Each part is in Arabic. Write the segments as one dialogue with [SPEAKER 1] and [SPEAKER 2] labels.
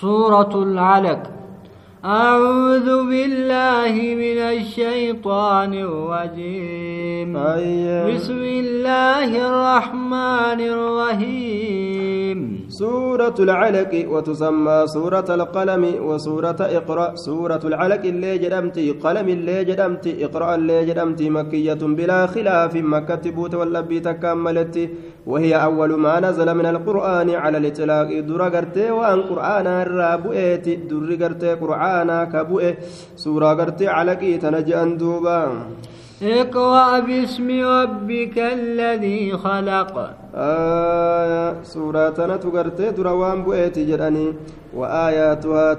[SPEAKER 1] سورة العلق. أعوذ بالله من الشيطان الرجيم. بسم الله الرحمن الرحيم.
[SPEAKER 2] سورة العلق وتسمى سورة القلم وسورة إقرأ. سورة العلق اللي جدمتي قلم اللي جدمتي إقرأ اللي جدمتي. مكية بلا خلاف مكة بوت واللبي تكملت. وهي أول ما نزل من القرآن على الإطلاق. در قرتي وأن قرآن الرابئت در قرتي قرآن كبؤ سورة قرتي علقي تنجأن دوبا.
[SPEAKER 1] اقرأ باسم ربك الذي خلق.
[SPEAKER 2] آية سورة نتقرتي دروان بؤيتي جراني وآياتها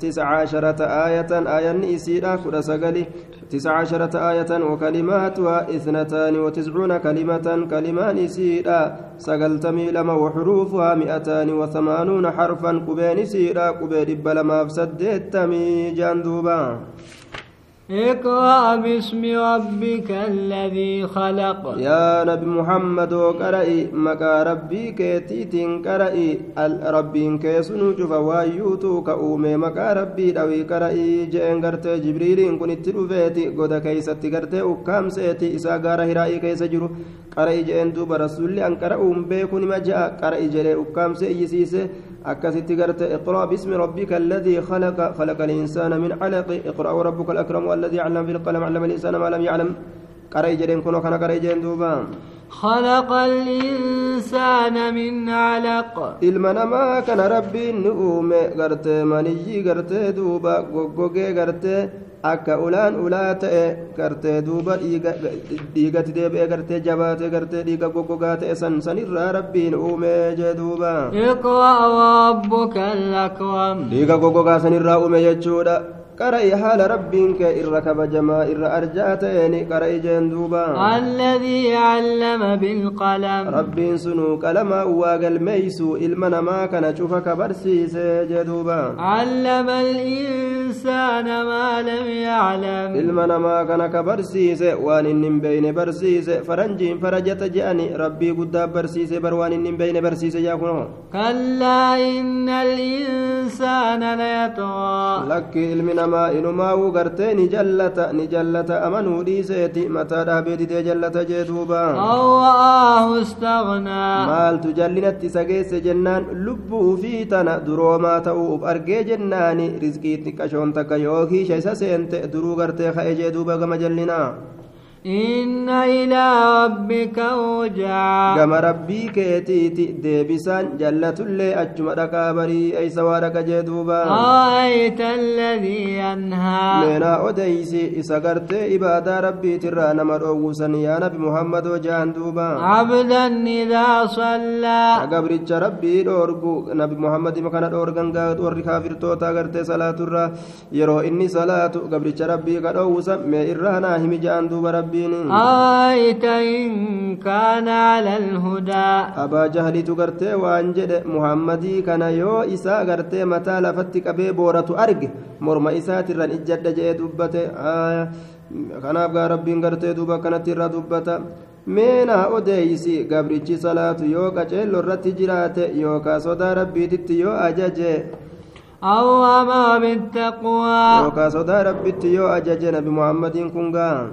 [SPEAKER 2] تسع, عشرة آية آية نئسيرا كل سقلي. تسع عشرة آية وكلماتها إثنتان وتسعون كلمة كلمان سيرا سقلتمي لما وحروفها مئتان وثمانون حرفا قبين سيرا قبين بلما فسدتمي جاندوبا.
[SPEAKER 1] اقرأ باسم ربك الذي خلق.
[SPEAKER 2] يا نبي محمد قرأي مكا ربي كيتيتين قرأي ربين كيسنو جفا وايوتو كأومي مكا ربي دوي قرأي جئن قرتي جبريلين كن اتلوفيتي قد كيستي قرتي أكام سيتي إسا قارة هرائي كيس جرو. قرأي جئن دوب رسولي أن قرأوم بيكون مجاء قرأي جري أكام سيسيسي أكستي قرتي اقرأ باسم ربك الذي خلق خلق الإنسان من علق. اقرأ ربك الأكرم الذي علم بالقلم علم الإنسان ما لم يعلم. قرأي جرين كنو كان قرأي جرين دوبا.
[SPEAKER 1] خلق الإنسان من علق.
[SPEAKER 2] rabbiin ni uume gartee maniyyii gartee duuba goggogee gartee akka ulaan ulaa ta'e gartee duuba dhiigatti deebi'ee gartee jabaatee gartee dhiiga goggogaa ta'e san sanirraa rabbiin uume jee duuba dhiiga goggogaa sanirraa uume jechuudha kee irra kabajamaa irra arjaa ta'een qara'i jeen duuba
[SPEAKER 1] الذي علم بالقلم
[SPEAKER 2] qalamaa waa galmeeysu ilma namaa kana cufa ka barsiise jee duuba
[SPEAKER 1] علم الإنسان ما لم يعلم
[SPEAKER 2] waan inni hin beeyne barsiise faranjiin farajata je'ani rabbii guddaa barsiise bar waan inni hin beeyne barsiise jaa kuno
[SPEAKER 1] كلا إن الإنسان ليطغى
[SPEAKER 2] lakki ilmi jallata ni jallata amanuu dhiiseeti mataa dhaabee didee jallata jee duuba
[SPEAKER 1] أو رآه استغنى
[SPEAKER 2] maaltu jallinatti isa geesse jennaan lubbuu fi tana duroomaa ta'uu uf argee jennaani rizqii xiqqashoon takka yoo kiisha isa seente duruu gartee ka'e
[SPEAKER 1] إن إلى ربك رجعا
[SPEAKER 2] gama rabbii keetiiti deebisaan jallatullee achuma dhaqaa barii eeysa waa dhaqa jee duuba
[SPEAKER 1] أرأيت الذي ينهى
[SPEAKER 2] meenaa odeysi isa gartee ibaadaa rabbiitirraa nama dhoowwusan yaa nabi muhammadoo jaan duuba
[SPEAKER 1] عبدا إذا صلى
[SPEAKER 2] gabricha rabbii dhoorgu nabi muhammadima kana dhoorgan warri kaafirtoota gartee salaaturraa yeroo inni salaatu gabricha rabbii ka dhoowwusan mee irraa naa himi jaan duuba rabbiin
[SPEAKER 1] أرأيت إن كان على الهدى
[SPEAKER 2] jahalitu gartee waan jedhe muhammadii kana yoo isaa gartee mataa lafatti qabee booratu arge morma isaatirran ijjadha jedhee dubbate Aya. kanaaf gaa rabbiin gartee duuba kanatti irraa dubbata meenaa odeeysi gabrichi salaatu yoo qaceello irratti jiraate yookaa sodaa rabbiititti yoo ajaje
[SPEAKER 1] أو
[SPEAKER 2] sodaa rabbitti yoo ajaje nabi muhammadiin kun gaa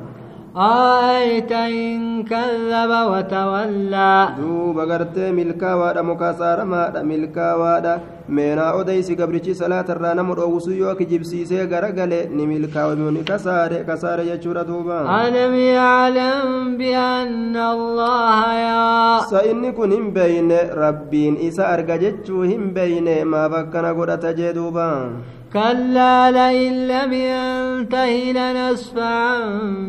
[SPEAKER 1] أرأيت إن كذب وتولى
[SPEAKER 2] duuba gartee milkaawaadha mukasaaramaadha milkaawaadha meenaa odeysi gabrichi salaatarraa nama dhoowwusu yoo kijibsiisee garagale ni milkaawame ni kasaare kasaare jechuudha duuba
[SPEAKER 1] ألم يعلم بأن الله
[SPEAKER 2] kun hin beeyne rabbiin isa arga jechuu hin beeyne maaf akkana godhata jee duuba
[SPEAKER 1] كلا لئن لم ينته لنسفعا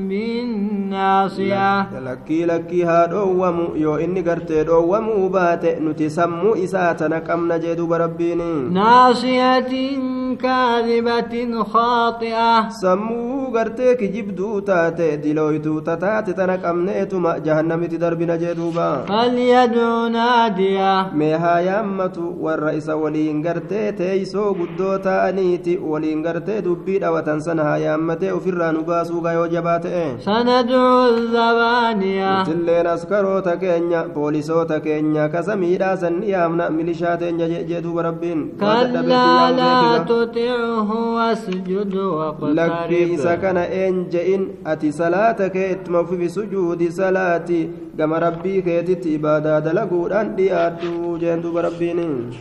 [SPEAKER 1] بالناصية
[SPEAKER 2] لكي لكي ها دوامو يو إني قرت دوامو بات نتسمو إساتا نكم نجد بربيني
[SPEAKER 1] ناصية كاذبة خاطئة.
[SPEAKER 2] سمو gartee kijibduu taate dilooytuu tataate tana qabneetuma jahannamitti darbina jee duuba.
[SPEAKER 1] Falyaduu naadiya
[SPEAKER 2] mee haa yaammatu warra isa waliin gartee teeysoo guddoo ta'aniiti waliin gartee dubbii dhawatan sana haa yaammatee ofirraa nu baasuuga yoo jabaa ta'e
[SPEAKER 1] sanaduu zabaaniya
[SPEAKER 2] tilleen askaroota keenya poolisoota keenya kasa miidhaasan dhiyaamna milishaa teenya jee duuba rabbiin. Kallaa laa
[SPEAKER 1] tutiihu wasjud
[SPEAKER 2] waqtarib beekira.
[SPEAKER 1] تطعه واسجد
[SPEAKER 2] lakkii isa
[SPEAKER 1] واقترب
[SPEAKER 2] kana een je'in ati salaata kee ittuma fufi sujuudi salaati gama rabbii